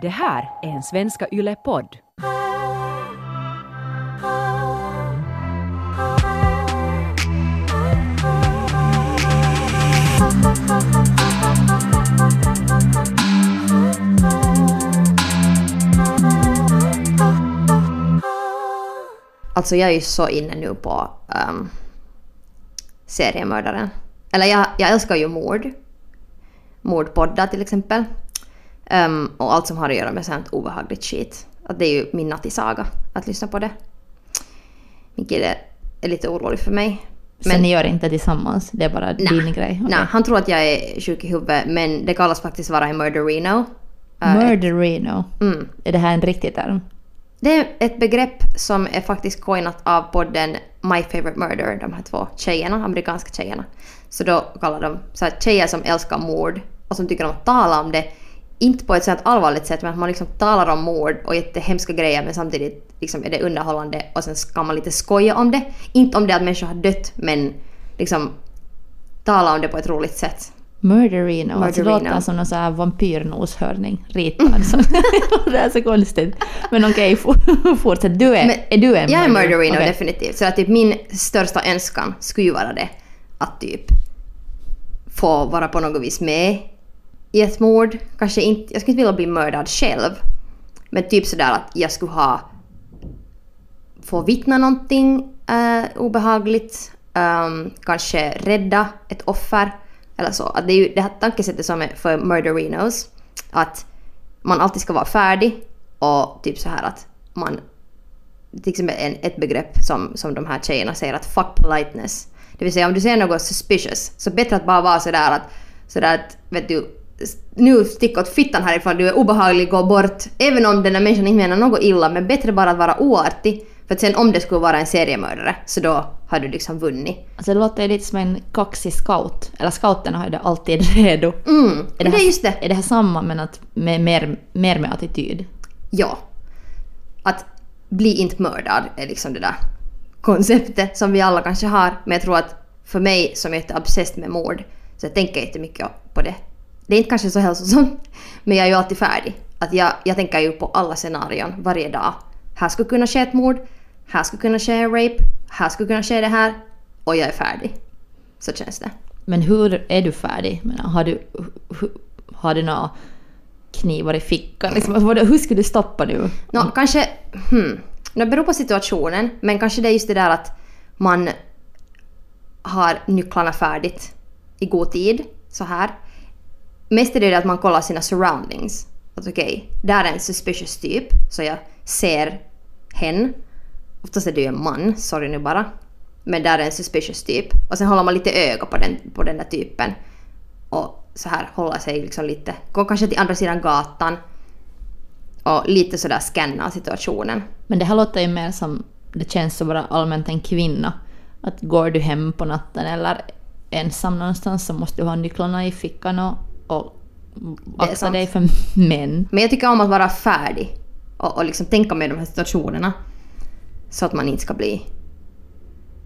Det här är en Svenska Yle-podd. Alltså jag är ju så inne nu på um, seriemördaren. Eller jag, jag älskar ju mord. Mordpoddar till exempel. Um, och allt som har att göra med sånt obehagligt skit. Att det är ju min nattisaga att lyssna på det. Min kille är lite orolig för mig. Så ni gör inte tillsammans? Det är bara din grej? Nej, han tror att jag är sjuk i huvudet men det kallas faktiskt vara en murderino. Uh, Murderino? Mm. Är det här en riktig term? Det är ett begrepp som är faktiskt coinat av podden My Favorite Murder, de här två tjejerna, amerikanska tjejerna. Så då kallar de så här, tjejer som älskar mord och som tycker om att tala om det. Inte på ett sånt allvarligt sätt men att man liksom talar om mord och jättehemska grejer men samtidigt liksom är det underhållande och sen kan man lite skoja om det. Inte om det att människor har dött men liksom tala om det på ett roligt sätt. Murderino, alltså Murderino. låter som någon sån här vampyrnoshörning, ritad. Så. det är så konstigt. Men okej, for- fortsätt. Du är, Men är du en Jag är murder- murderino Okej. definitivt. Så att typ min största önskan skulle ju vara det. Att typ få vara på något vis med i ett mord. Kanske inte, jag skulle inte vilja bli mördad själv. Men typ sådär att jag skulle ha få vittna någonting eh, obehagligt. Um, kanske rädda ett offer. Eller så. Att det är ju det här tankesättet som är för murderinos. Att man alltid ska vara färdig och typ så här att man till exempel en, ett begrepp som, som de här tjejerna säger att fuck politeness. Det vill säga om du ser något suspicious så bättre att bara vara sådär att, sådär att vet du, nu stick åt fittan härifrån, du är obehaglig, gå bort. Även om den där människan inte menar något illa men bättre bara att vara oartig. För att sen om det skulle vara en seriemördare så då har du liksom vunnit. Alltså det låter lite som en kaxig scout. Eller scouterna har ju det alltid redo. Mm, Är men det, det här, är just det. Är det här samma men att med, mer, mer med attityd? Ja. Att bli inte mördad är liksom det där konceptet som vi alla kanske har. Men jag tror att för mig som är jätteobsessed med mord så jag tänker jättemycket på det. Det är inte kanske så hälsosamt men jag är ju alltid färdig. Att jag, jag tänker ju på alla scenarion varje dag. Här skulle kunna ske ett mord, här skulle kunna ske en rape, här skulle kunna ske det här och jag är färdig. Så känns det. Men hur är du färdig? Har du, har du några knivar i fickan? Liksom, hur skulle du stoppa nu? Nå, kanske... Hmm. Det beror på situationen, men kanske det är just det där att man har nycklarna färdigt i god tid, så här. Mest är det att man kollar sina surroundings. Att okej, där är en suspicious typ, så jag ser hen. Oftast är det ju en man, sorry nu bara. Men där är en suspicious typ. Och sen håller man lite öga på den, på den där typen. Och så här håller sig liksom lite, går kanske till andra sidan gatan och lite sådär scanna situationen. Men det här låter ju mer som, det känns som bara allmänt en kvinna. Att går du hem på natten eller ensam någonstans så måste du ha nycklarna i fickan och, och akta dig för män. Men jag tycker om att vara färdig och, och liksom tänka med de här situationerna. Så att man inte ska bli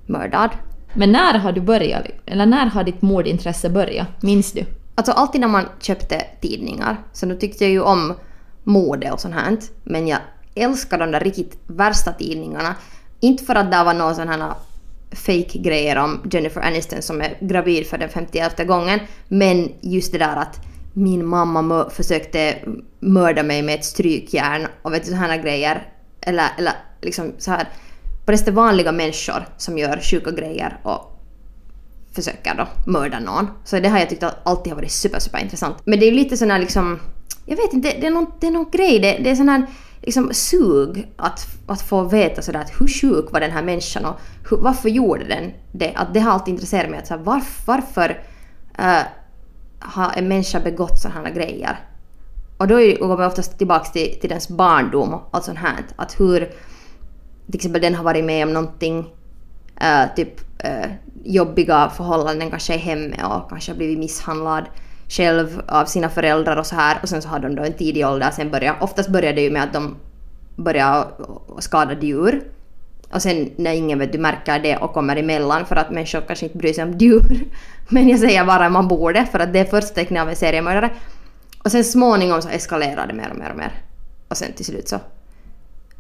mördad. Men när har du börjat? Eller när har ditt mordintresse börjat? Minns du? Alltså alltid när man köpte tidningar, så nu tyckte jag ju om mode och sånt här. Men jag älskar de där riktigt värsta tidningarna. Inte för att det var någon sån här fake grejer om Jennifer Aniston som är gravid för den 51 gången. Men just det där att min mamma mö- försökte mörda mig med ett strykjärn och vet du sådana grejer. Eller, eller liksom så här på det vanliga människor som gör sjuka grejer och försöker då mörda någon. Så det har jag tyckt alltid har varit super, super intressant. Men det är ju lite sån här liksom, jag vet inte, det är någon, det är någon grej, det, det är sån här liksom sug att, att få veta sådär att hur sjuk var den här människan och hur, varför gjorde den det? Att det har alltid intresserat mig att så här, varf, varför äh, har en människa begått sådana här grejer? Och då går man oftast tillbaka till, till dens barndom och allt sånt här. Att hur till exempel den har varit med om någonting äh, typ äh, jobbiga förhållanden kanske i hemmet och kanske har blivit misshandlad själv av sina föräldrar och så här och sen så har de då en tidig ålder sen börjar, oftast börjar det ju med att de börjar skada djur och sen när ingen vet du märker det och kommer emellan för att människor kanske inte bryr sig om djur men jag säger bara man borde för att det är första tecknet av en seriemördare Och sen småningom så eskalerar det mer och mer och mer. Och sen till slut så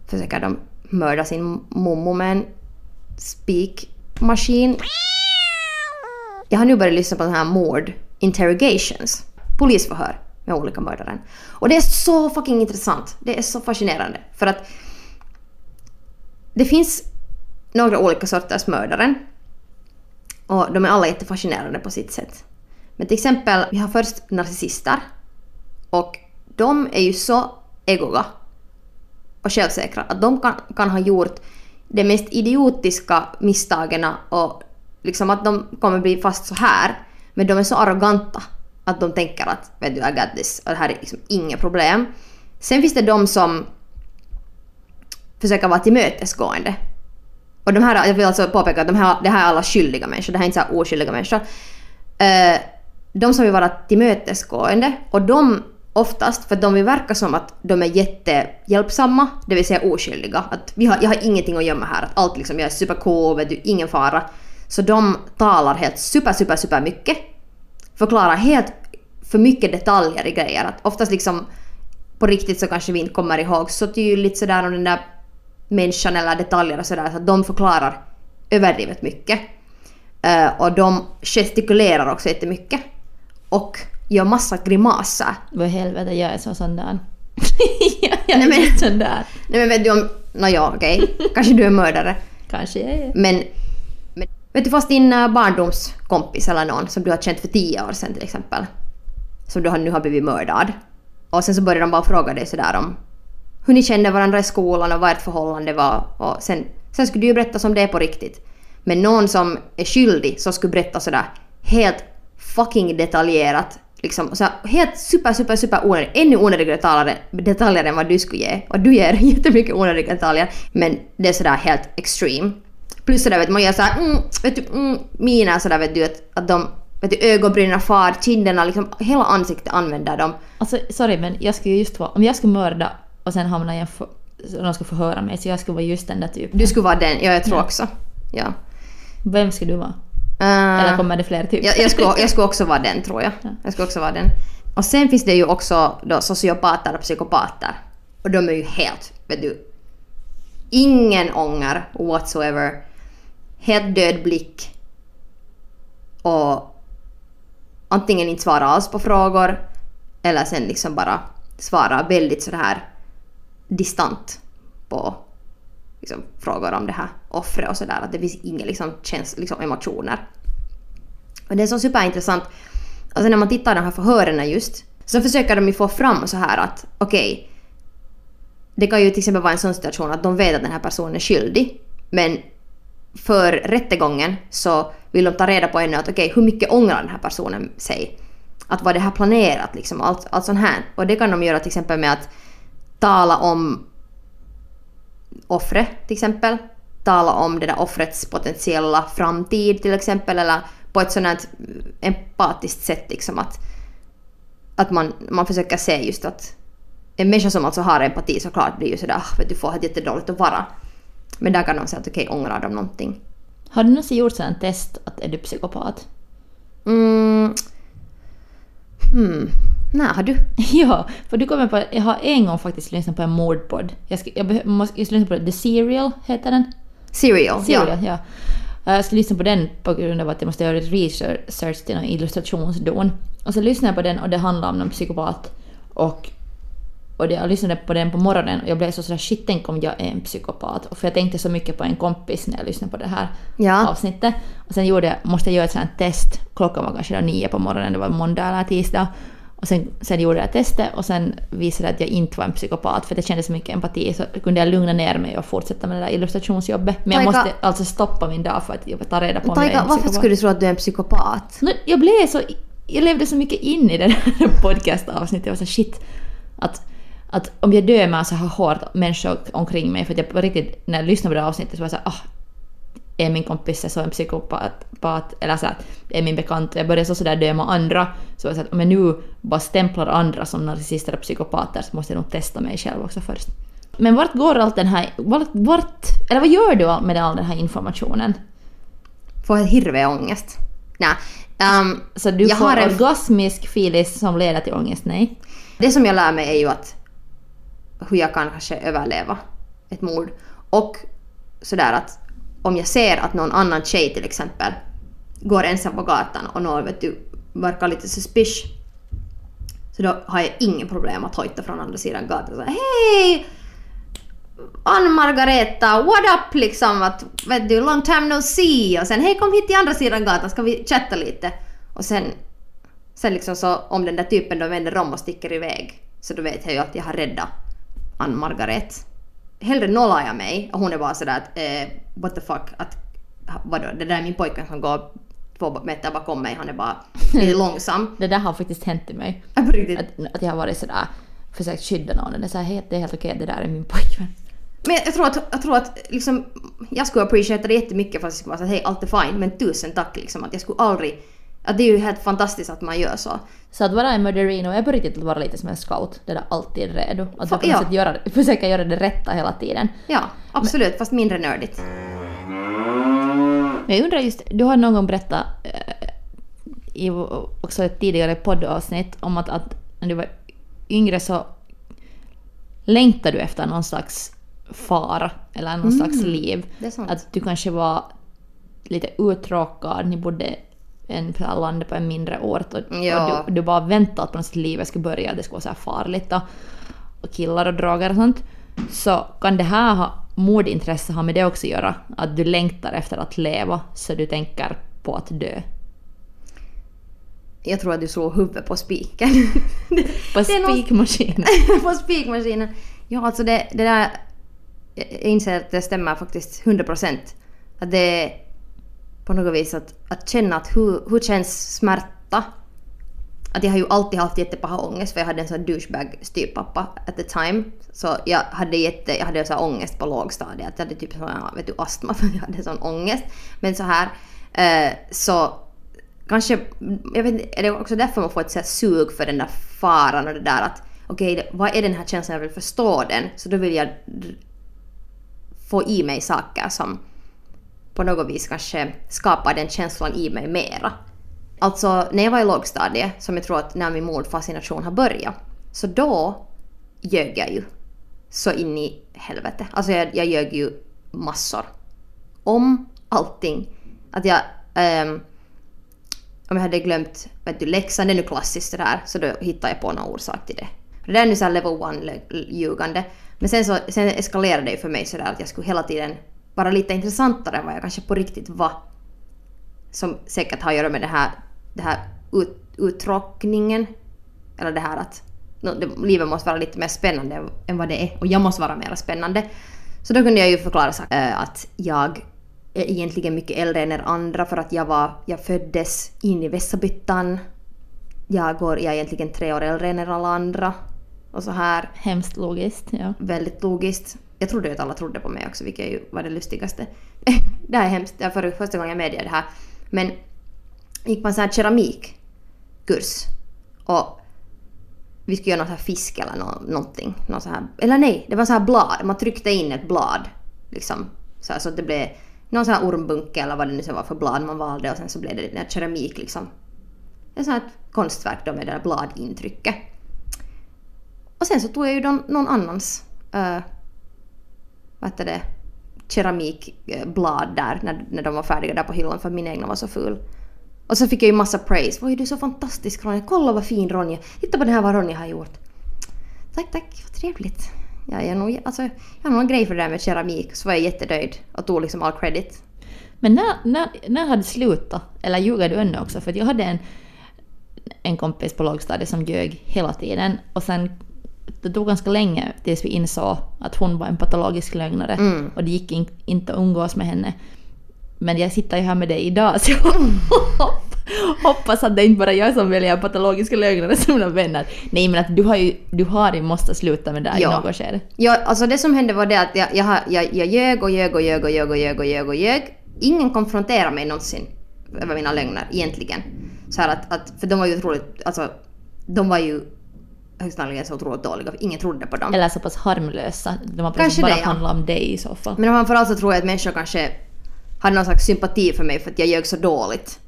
försöker de mörda sin mommo med en spikmaskin. Jag har nu börjat lyssna på den här mord interrogations. Polisförhör med olika mördare. Och det är så fucking intressant. Det är så fascinerande. För att det finns några olika sorters mördare. Och de är alla jättefascinerande på sitt sätt. Men till exempel, vi har först narcissister. Och de är ju så egoga och självsäkra att de kan, kan ha gjort de mest idiotiska misstagen och liksom att de kommer bli fast så här. Men de är så arroganta att de tänker att vet du, I got this och det här är liksom inga problem. Sen finns det de som försöker vara tillmötesgående. Och de här, jag vill alltså påpeka att de här, det här är alla skyldiga människor, det här är inte så här oskyldiga människor. Uh, de som vill vara tillmötesgående och de oftast, för de vill verka som att de är jättehjälpsamma, det vill säga oskyldiga. Att vi har, jag har ingenting att gömma här, att allt liksom, jag är supercool, vet du, ingen fara. Så de talar helt super, super, super mycket. Förklarar helt för mycket detaljer i grejer. Att oftast liksom på riktigt så kanske vi inte kommer ihåg så tydligt sådär om den där människan eller detaljer och sådär. Så att de förklarar överdrivet mycket. Uh, och de gestikulerar också jättemycket. Och gör massa grimaser. Vad i helvete, jag är så sån där. jag är Nej, men- sån där. Nej men vet du om... Nåja okej, kanske du är mördare. Kanske jag är. Men vet du fast din eh, barndomskompis eller någon som du har känt för tio år sedan till exempel. Som du nu har blivit mördad. Och sen så börjar de bara fråga dig sådär om hur ni kände varandra i skolan och vad ert förhållande var. Och sen, sen skulle du ju berätta som det är på riktigt. Men någon som är skyldig som skulle berätta sådär helt fucking detaljerat. Liksom, så här, helt super, super, super onödigt. Ännu onödigare detaljer, detaljer än vad du skulle ge. Och du ger jättemycket onödiga detaljer. Men det är sådär helt extreme. Plus sådär vet man gör såhär mm, vet du, mm, miner sådär vet du att, att de vet du, ögonbrynen far, kinderna, liksom hela ansiktet använder de. Alltså sorry men jag skulle ju just vara, om jag skulle mörda och sen hamna i en för, så de skulle förhöra mig så jag skulle vara just den där typen. Du skulle vara den, ja jag tror Ja. också. Ja. Vem skulle du vara? Eh, Eller kommer det fler typer? jag, jag, skulle, jag skulle också vara den tror jag. Ja. Jag skulle också vara den. Och sen finns det ju också då sociopater och psykopater. Och de är ju helt, vet du, ingen ånger whatsoever. Helt död blick. Och antingen inte svara alls på frågor eller sen liksom bara svara väldigt sådär distant på liksom, frågor om det här offret och sådär. Att det finns inga liksom, käns- liksom, emotioner. Och det är så superintressant. Alltså när man tittar på de här förhören just så försöker de ju få fram så här att okej, det kan ju till exempel vara en sån situation att de vet att den här personen är skyldig men för rättegången så vill de ta reda på ännu att okej, hur mycket ångrar den här personen sig? Att var det här planerat liksom, allt, allt sånt här. Och det kan de göra till exempel med att tala om offret till exempel. Tala om det där offrets potentiella framtid till exempel eller på ett sånt här empatiskt sätt liksom att, att man, man försöker se just att en människa som alltså har empati såklart blir ju sådär ah, vet du får ett jättedåligt att vara. Men där kan de säga att okej, ångrar de någonting? Har du någonsin gjort sån test att är du psykopat? Mm. Hmm. Nej, har du? ja, för du kommer på jag har en gång faktiskt lyssnat på en mordpodd. Jag ska, jag behö- måste, jag ska lyssna på The Serial, heter den? Serial. Serial, Ja. ja. Jag ska lyssna på den på grund av att jag måste göra ett research till någon illustrationsdon. Och så lyssnade jag på den och det handlar om någon psykopat. Och, och jag lyssnade på den på morgonen och jag blev så sådär shit tänk om jag är en psykopat. Och för jag tänkte så mycket på en kompis när jag lyssnade på det här Ja. avsnittet. Och sen gjorde jag, måste jag göra ett sånt test. Klockan var kanske nio på morgonen, det var måndag eller tisdag. Och sen, sen gjorde jag testet och sen visade det att jag inte var en psykopat för det kändes så mycket empati så kunde jag lugna ner mig och fortsätta med det där illustrationsjobbet. Men jag Taika- måste alltså stoppa min dag för att jag ta reda på om jag är Taika, en varför psykopat. skulle du tro att du är en psykopat? No, jag blev så... Jag levde så mycket in i det här podcastavsnittet. Jag var så shit. Att, att om jag dömer så här hårt människor omkring mig, för att jag på riktigt, när jag lyssnade på det avsnittet så var jag så här, ah, är min kompis så en psykopat, pat, eller så här, är min bekant, jag började så sådär döma andra, så var jag så att om jag nu bara stämplar andra som narcissister och psykopater så måste jag nog testa mig själv också först. Men vart går allt den här, vart, vart eller vad gör du med all den här informationen? Får hirveångest. Nej. Ehm, Så du jag får har en- orgasmisk filis som leder till ångest? Nej. Det som jag lär mig är ju att hur jag kan kanske överleva ett mord. Och sådär att om jag ser att någon annan tjej till exempel går ensam på gatan och någon vet du verkar lite suspicious så då har jag ingen problem att hojta från andra sidan gatan och säga hej! Ann-Margareta, what up? liksom att vet du long time no see. Och sen hej kom hit till andra sidan gatan ska vi chatta lite? Och sen Sen liksom så om den där typen då vänder om och sticker iväg så då vet jag ju att jag har räddat Ann-Margaret. Hellre nollar jag mig och hon är bara sådär att eh, what the fuck att vadå det där är min pojke som går två meter bakom mig han är bara lite långsam. Det där har faktiskt hänt i mig. Att, att jag har varit sådär, försökt skydda någon. Det är såhär, "Hej, det är helt okej, det där är min pojkvän. Men jag tror att, jag tror att liksom, jag skulle appreciata det jättemycket för att jag skulle vara så att hej allt är fine men tusen tack liksom att jag skulle aldrig att det är ju helt fantastiskt att man gör så. Så att vara en murderino är på riktigt att vara lite som en scout. Det är alltid redo. Att du Fa- ja. göra, försöka göra det rätta hela tiden. Ja, absolut fast mindre nördigt. Men jag undrar just, du har någon gång berättat eh, i också ett tidigare poddavsnitt om att, att när du var yngre så längtade du efter någon slags fara eller någon slags liv. Mm, det är sant. Att du kanske var lite uttråkad, ni bodde en på landet på en mindre ort och, Ja. och du, du bara väntade att på något sätt livet skulle börja, det skulle vara så här farligt och, och killar och droger och sånt. Så kan det här ha, mordintresse ha med det också att göra? Att du längtar efter att leva så du tänker på att dö? Jag tror att du slår huvudet på spiken. På spikmaskinen? på spikmaskinen. Ja, alltså det, det där... Jag inser att det stämmer faktiskt 100%. Att det är på något vis att, att känna att hur, hur känns smärta? Att jag har ju alltid haft jättepaha ångest för jag hade en sån douchebag styvpappa at the time. Så jag hade jätte, jag hade så här ångest på lågstadiet. Jag hade typ sån vet du, astma för jag hade sån ångest. Men så här eh, så kanske, jag vet inte, är det också därför man får ett så här sug för den där faran och det där att okej, okay, vad är den här känslan, jag vill förstå den. Så då vill jag få i mig saker som på något vis kanske skapar den känslan i mig mera. Alltså när jag var i lågstadiet, som jag tror att när min mordfascination har börjat, så då ljög jag ju så in i helvete. Alltså jag, jag ljög ju massor. Om allting. Att jag... Um, om jag hade glömt vet du, läxan, det är nu klassiskt det där, så då hittar jag på någon orsak till det. Det där är nu såhär level one ljugande. Men sen, så, sen eskalerade det ju för mig sådär att jag skulle hela tiden vara lite intressantare än vad jag kanske på riktigt var. Som säkert har att göra med det här, det här ut, uttråkningen. Eller det här att no, det, livet måste vara lite mer spännande än vad det är. Och jag måste vara mer spännande. Så då kunde jag ju förklara så, äh, att jag är egentligen mycket äldre än er andra för att jag, var, jag föddes in i Vessabyttan. Jag, går, jag är egentligen tre år äldre än er alla andra. Och så här Hemskt logiskt, ja. väldigt logiskt. Jag trodde ju att alla trodde på mig också, vilket ju var det lustigaste. det här är hemskt, det var första gången jag medger det här. Men gick på en sån här keramikkurs. Och vi skulle göra någon sån här fisk eller nå- någonting. Någon så här, eller nej, det var så här blad. Man tryckte in ett blad. Liksom, så, här, så att det blev någon sån här ormbunke eller vad det nu så var för blad man valde och sen så blev det den här keramik liksom. Det är sånt här konstverk då med det där bladintrycket. Och sen så tog jag ju någon annans uh, vad heter det, keramikblad där när, när de var färdiga där på hyllan för min egna var så ful. Och så fick jag ju massa praise. Oj, du är så fantastisk Ronja. Kolla vad fin Ronja. Titta på det här vad Ronja har gjort. Tack, tack. Vad trevligt. Jag, är nog, alltså, jag har någon grej för det där med keramik. Så var jag jättenöjd och tog liksom all credit. Men när, när, när hade det slutat? Eller ljuger du ännu också? För jag hade en, en kompis på lågstadiet som ljög hela tiden och sen det tog ganska länge tills vi insåg att hon var en patologisk lögnare Mm. och det gick in, inte att umgås med henne. Men jag sitter ju här med dig idag så jag hoppas att det inte bara är jag som väljer patologiska lögnare som mina vänner. Nej men att du har ju, du har ju måste sluta med det här Ja. i något skede. Ja, alltså det som hände var det att jag, jag, jag, jag ljög och ljög och ljög och ljög och ljög och ljög och ljög. Ingen konfronterade mig någonsin över mina lögner egentligen. Så att, att, för de var ju otroligt, alltså de var ju högst antagligen så otroligt dåliga för ingen trodde på dem. Eller så pass harmlösa. De har Kanske bara det, ja. handlat om dig i så fall. Men framförallt så tror jag att människor kanske hade någon slags sympati för mig för att jag ljög så dåligt.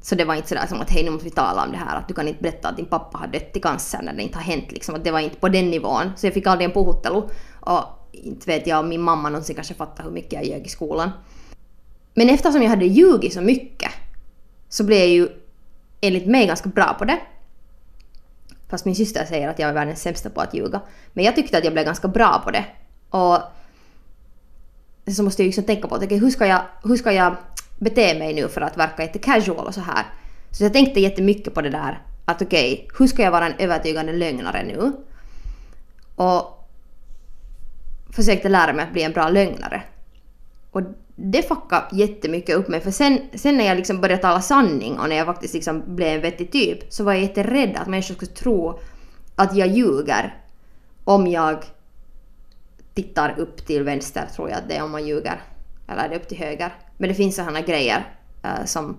Så det var inte sådär som att hej nu måste vi tala om det här, att du kan inte berätta att din pappa har dött i cancer när det inte har hänt liksom. Att det var inte på den nivån. Så jag fick aldrig en puhuttelu. Och inte vet jag om min mamma någonsin kanske fattade hur mycket jag ljög i skolan. Men eftersom jag hade ljugit så mycket så blev jag ju enligt mig ganska bra på det. Fast min syster säger att jag är världens sämsta på att ljuga. Men jag tyckte att jag blev ganska bra på det. Och så måste jag liksom tänka på att okay, hur, ska jag, hur ska jag bete mig nu för att verka lite casual och så här. Så jag tänkte jättemycket på det där att okej, okay, hur ska jag vara en övertygande lögnare nu? Och försökte lära mig att bli en bra lögnare. Och det fuckade jättemycket upp mig för sen, sen när jag liksom började tala sanning och när jag faktiskt liksom blev en vettig typ så var jag jätterädd att människor skulle tro att jag ljuger om jag tittar upp till vänster tror jag att det är om man ljuger. Eller är det upp till höger? Men det finns sådana grejer uh, som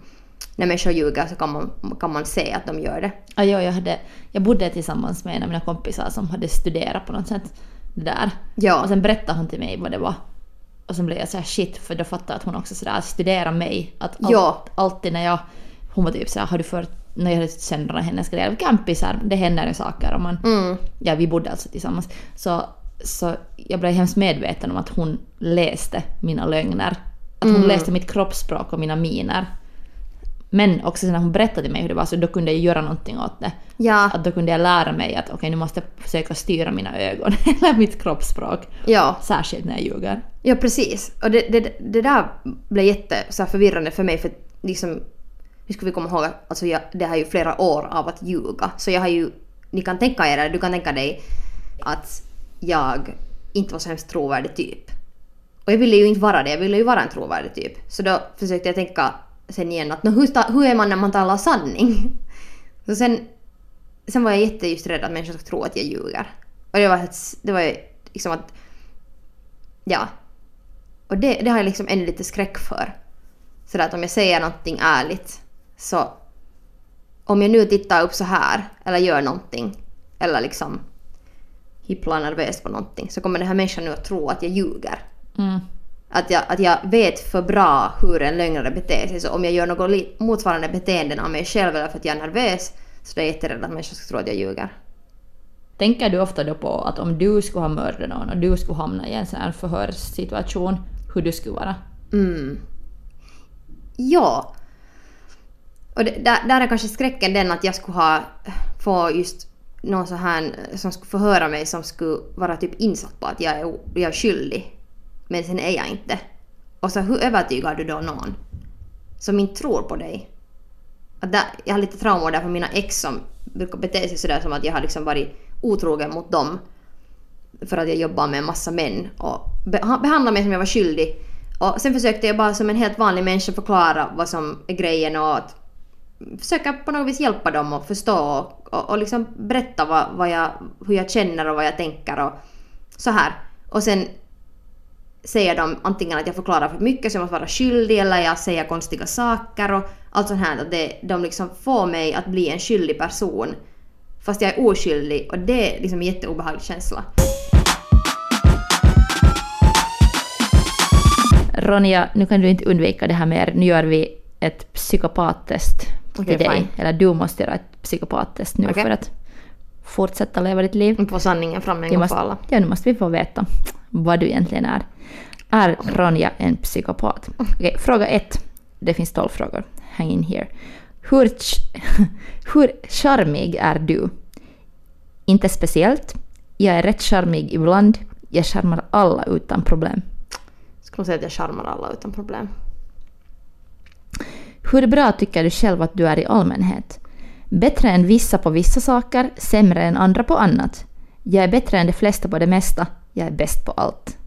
när människor ljuger så kan man, kan man se att de gör det. Ja, jag, hade, jag bodde tillsammans med en av mina kompisar som hade studerat på något sätt det där. Ja. Och sen berättade hon till mig vad det var. Och sen blev jag så här shit för då fattade jag att hon också sådär studera mig. Att all, Ja. alltid när jag, hon var typ såhär, har du för när jag några hennes grejer, campisar, det händer ju saker och man, Mm. ja vi bodde alltså tillsammans. Så, så jag blev hemskt medveten om att hon läste mina lögner. Att hon läste mitt kroppsspråk och mina miner. Men också när hon berättade till mig hur det var så då kunde jag göra någonting åt det. Ja. Att då kunde jag lära mig att okej nu måste jag försöka styra mina ögon eller mitt kroppsspråk. Ja. Särskilt när jag ljuger. Ja, precis. Och det, det, det där blev jätte så förvirrande för mig för liksom, nu ska vi komma ihåg att alltså jag, det här är ju flera år av att ljuga. Så jag har ju, ni kan tänka er, du kan tänka dig att jag inte var så hemskt trovärdig typ. Och jag ville ju inte vara det, jag ville ju vara en trovärdig typ. Så då försökte jag tänka sen igen att no, hur, ta, hur är man när man talar sanning? Så sen, sen var jag jätte just rädd att människor ska tro att jag ljuger. Och det var, ett- det var ju liksom att Ja. Och det, det har jag liksom ännu lite skräck för. Så att om jag säger någonting ärligt så om jag nu tittar upp så här eller gör någonting eller liksom hipplar nervöst på någonting så kommer den här människan nu att tro att jag ljuger. Mm. Att jag, att jag vet för bra hur en lögnare beter sig. Så om jag gör något motsvarande beteenden av mig själv eller för att jag är nervös så är jag jätterädd att människor ska tro att jag ljuger. Tänker du ofta då på att om du skulle ha mördat någon och du skulle hamna i en sån här förhörssituation, hur du skulle vara? Mm. Ja. Och det, där, där är kanske skräcken den att jag skulle ha få just någon så här som skulle förhöra mig som skulle vara typ insatt på att jag är, jag är skyldig. Men sen är jag inte. Och så hur övertygar du då någon som inte tror på dig? Att där, jag har lite trauma där för mina ex som brukar bete sig sådär som att jag har liksom varit otrogen mot dem för att jag jobbar med en massa män och behandlar mig som jag var skyldig. Och sen försökte jag bara som en helt vanlig människa förklara vad som är grejen och att försöka på något vis hjälpa dem att förstå och, och, och liksom berätta vad, vad jag, hur jag känner och vad jag tänker och så här. Och sen säger de antingen att jag förklarar för mycket så jag måste vara skyldig eller jag säger konstiga saker och allt sånt här. Att det, de liksom får mig att bli en skyldig person fast jag är oskyldig och det är liksom en jätteobehaglig känsla. Ronja, nu kan du inte undvika det här mer. Nu gör vi ett psykopattest Okej, till dig. fine. Eller du måste göra ett psykopattest nu Okej. för att fortsätta leva ditt liv. Få sanningen fram en gång för alla. ja, nu måste vi få veta vad du egentligen är. Är Ronja en psykopat? Okej, fråga ett. Det finns tolv frågor. Hang in here. Hur, hur charmig är du? Inte speciellt. Jag är rätt charmig ibland. Jag charmar alla utan problem. Ska nog säga att jag charmar alla utan problem. Hur bra tycker du själv att du är i allmänhet? Bättre än vissa på vissa saker, sämre än andra på annat. Jag är bättre än de flesta på det mesta. Jag är bäst på allt.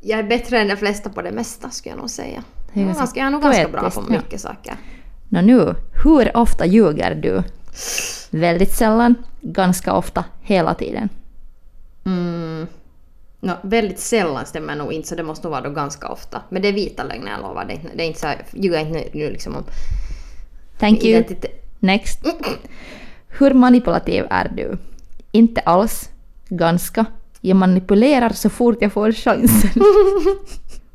Jag är bättre än de flesta på det mesta skulle jag nog säga. Det är Ja, ganska jag är nog ganska bra på ja. mycket saker. Nå nu, hur ofta ljuger du? Väldigt sällan, ganska ofta, hela tiden. Mm. Nå, väldigt sällan stämmer nog inte så det måste nog vara då ganska ofta. Men det är vita lögner jag lovar. Det är inte, det är inte så här, ljuger inte nu liksom om Thank you. identitet. Next. Hur manipulativ är du? Inte alls, ganska. Jag manipulerar så fort jag får chansen.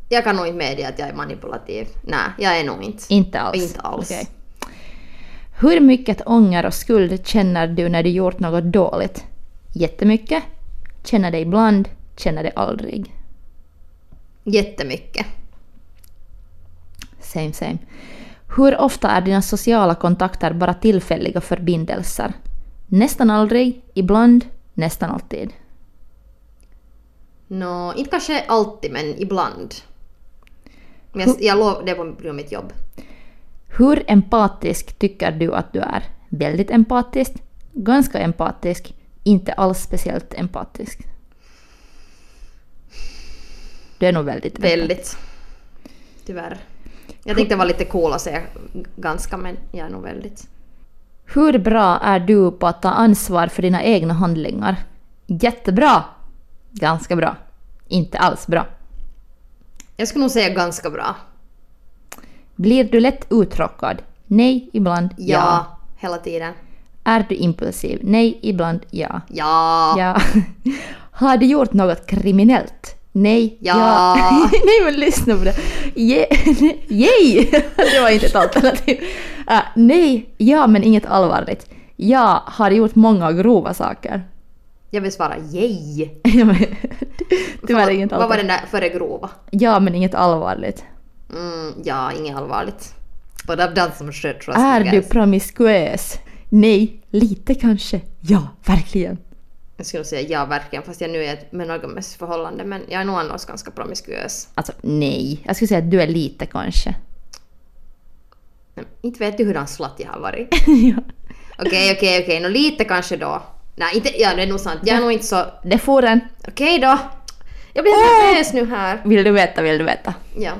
Jag kan nog inte medge att jag är manipulativ. Nej, jag är nog inte. inte alls. Inte alls. Okej. Hur mycket ånger och skuld känner du när du gjort något dåligt? Jättemycket? Känner det ibland? Känner det aldrig? Jättemycket. Same same. Hur ofta är dina sociala kontakter bara tillfälliga förbindelser? Nästan aldrig, ibland, nästan alltid. Nå, inte kanske alltid men ibland. Men jag, jag lov, det av mitt jobb. Hur empatisk tycker du att du är? Väldigt empatisk? Ganska empatisk? Inte alls speciellt empatisk? Du är nog väldigt empatisk. Väldigt. Tyvärr. Jag tänkte vara lite cool och säga ganska men jag är nog väldigt. Hur bra är du på att ta ansvar för dina egna handlingar? Jättebra! Ganska bra. Inte alls bra. Jag skulle nog säga ganska bra. Blir du lätt uttråkad? Nej, ibland. Ja, hela tiden. Är du impulsiv? Nej, ibland. Ja. Ja. Ja. Har du gjort något kriminellt? Nej. Ja. Nej men lyssna på det. Ye Yay! det var inte ett alternativ. Uh, nej, ja men inget allvarligt. Jag har gjort många grova saker. Jag vill svara yay. Ja, Tyvärr inget Vad var allvarligt. den där före grova? Ja men inget allvarligt. Mm, ja, inget allvarligt. But I've done some shit trust Är du promiskuös? Nej, lite kanske. Ja, verkligen. Jag skulle säga ja verkligen fast jag nu är i ett monogamous förhållande men jag är nog annars ganska promiskuös. Alltså nej, jag skulle säga att du är lite kanske. Men Inte vet du hurdan slatt jag har varit. ja. Okej, okej, okej, nå lite kanske då. Nej, inte, ja det är nog sant. Jag är nog inte så... Det får en. Okej då. Jag blir nervös nu här. Vill du veta, vill du veta? Ja.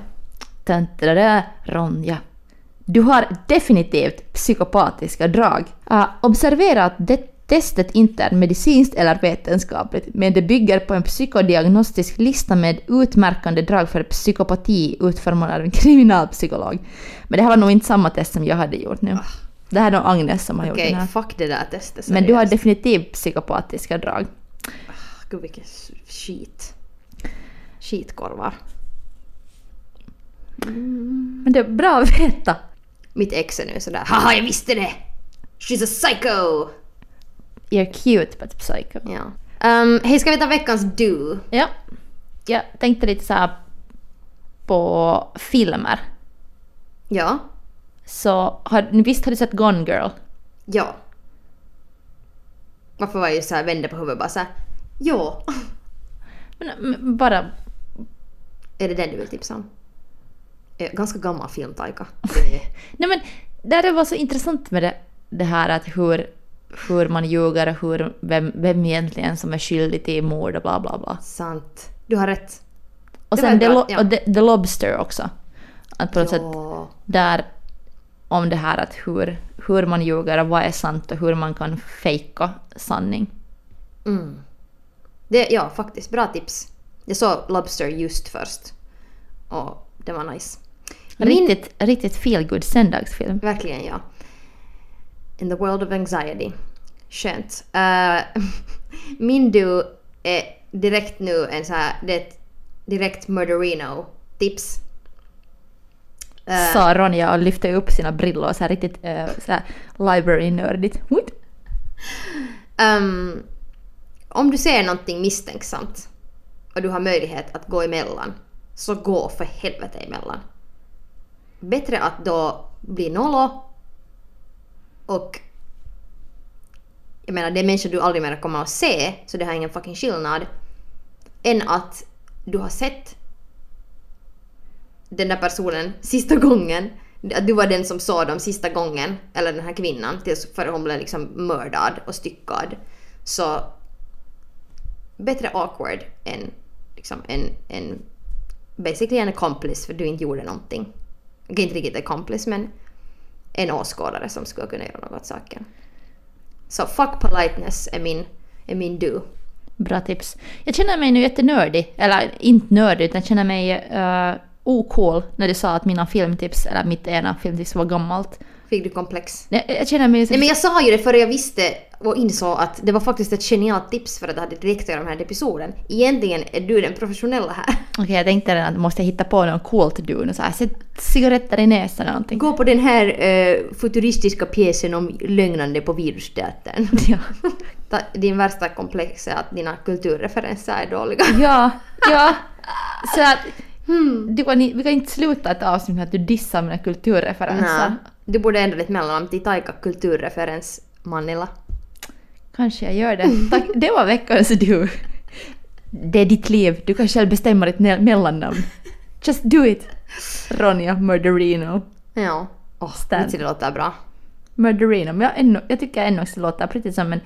Tantadada, Ronja. Du har definitivt psykopatiska drag. Ah, observera att det testet inte är medicinskt eller vetenskapligt, men det bygger på en psykodiagnostisk lista med utmärkande drag för psykopati utformad av en kriminalpsykolog. Men det här var nog inte samma test som jag hade gjort nu. Det här är nog Agnes som har gjort Okej, den här. fuck det där testet. Men du har definitivt psykopatiska drag. Gud vilken skit. Skitkorvar. Men det är bra att veta. Mitt ex är nu sådär haha jag visste det! She's a psycho! You're cute but psycho. Ja. Um, hej ska vi ta veckans do? Ja. Jag tänkte lite så här på filmer. Ja. Så har, visst har du sett Gone Girl? Ja. Varför var jag så här vände på huvudet bara såhär ja. Men, men bara... Är det den du vill tipsa om? Eh, Ganska gammal film Taika. Nej men det var så intressant med det, det här att hur, hur man ljuger och hur, vem, vem egentligen som är skyldig till mord och bla bla bla. Sant. Du har rätt. Och Det sen The, ja. och The, The Lobster också. Att på något sätt Ja. där om det här att hur, hur man ljuger och vad är sant och hur man kan fejka sanning. Mm. Det, ja, faktiskt. Bra tips. Jag såg Lobster just först. Och det var nice. Min, Riktigt, riktigt feelgood söndagsfilm. verkligen ja. In the world of anxiety. Skönt. Uh, min du är direkt nu en så här, det är ett direkt murderino-tips. Eh, Sa Ronja och lyfte upp sina brillor så här riktigt uh, så här library-nördigt. Ehm, om du ser någonting misstänksamt och du har möjlighet att gå emellan, så gå för helvete emellan. Bättre att då bli nollo och jag menar det är människor du aldrig mer kommer att se, så det har ingen fucking skillnad, än att du har sett den där personen sista gången, att du var den som såg dem sista gången, eller den här kvinnan, tills före hon blev liksom mördad och styckad. Så bättre awkward än liksom en, en basically en accomplice för du inte gjorde någonting. Okej, inte riktigt accomplice men en åskådare som skulle kunna göra något åt saken. Så fuck politeness är min, är min do. Bra tips. Jag känner mig nu jättenördig, eller inte nördig utan jag känner mig uh, ocool när du sa att mina filmtips, eller mitt ena filmtips var gammalt. Fick du komplex? Jag, jag känner mig... Nej men jag sa ju det för jag visste och insåg att det var faktiskt ett genialt tips för att det hade direkt att göra med den här episoden. Egentligen är du den professionella här. Okej, jag tänkte redan att måste hitta på något coolt du och så här, sätt cigaretter i näsan eller någonting. Gå på den här eh, futuristiska pjäsen om lögnande på virusteatern. Ja. Din värsta komplex är att dina kulturreferenser är dåliga. ja, ja. Så att du kan, i- vi kan inte sluta ett avsnitt med att du dissar mina kulturreferenser. Nej. Du borde ändra ditt mellannamn till Taika kulturreferens Manila. Kanske jag gör det. Tack, det var veckans du. Det är ditt liv, du kan själv bestämma ditt mellannamn. Just do it! Ronja Murderino. Ja. Åh, Stan. oh, det låter bra. Murderino, men jag, ännu, jag tycker ännu också det låter precis som en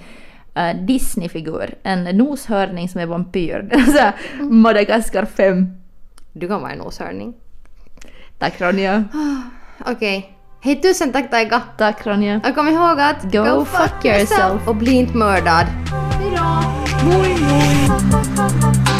eh, Disney-figur. En noshörning som är vampyr. Så här, Madagaskar 5. Du kan vara en noshörning. Tack Ronja. Okej. Hej tusen tack Taika! Tack Ronja. Och kom ihåg att Go fuck yourself. och bli inte mördad. Hejdå! Moi moi!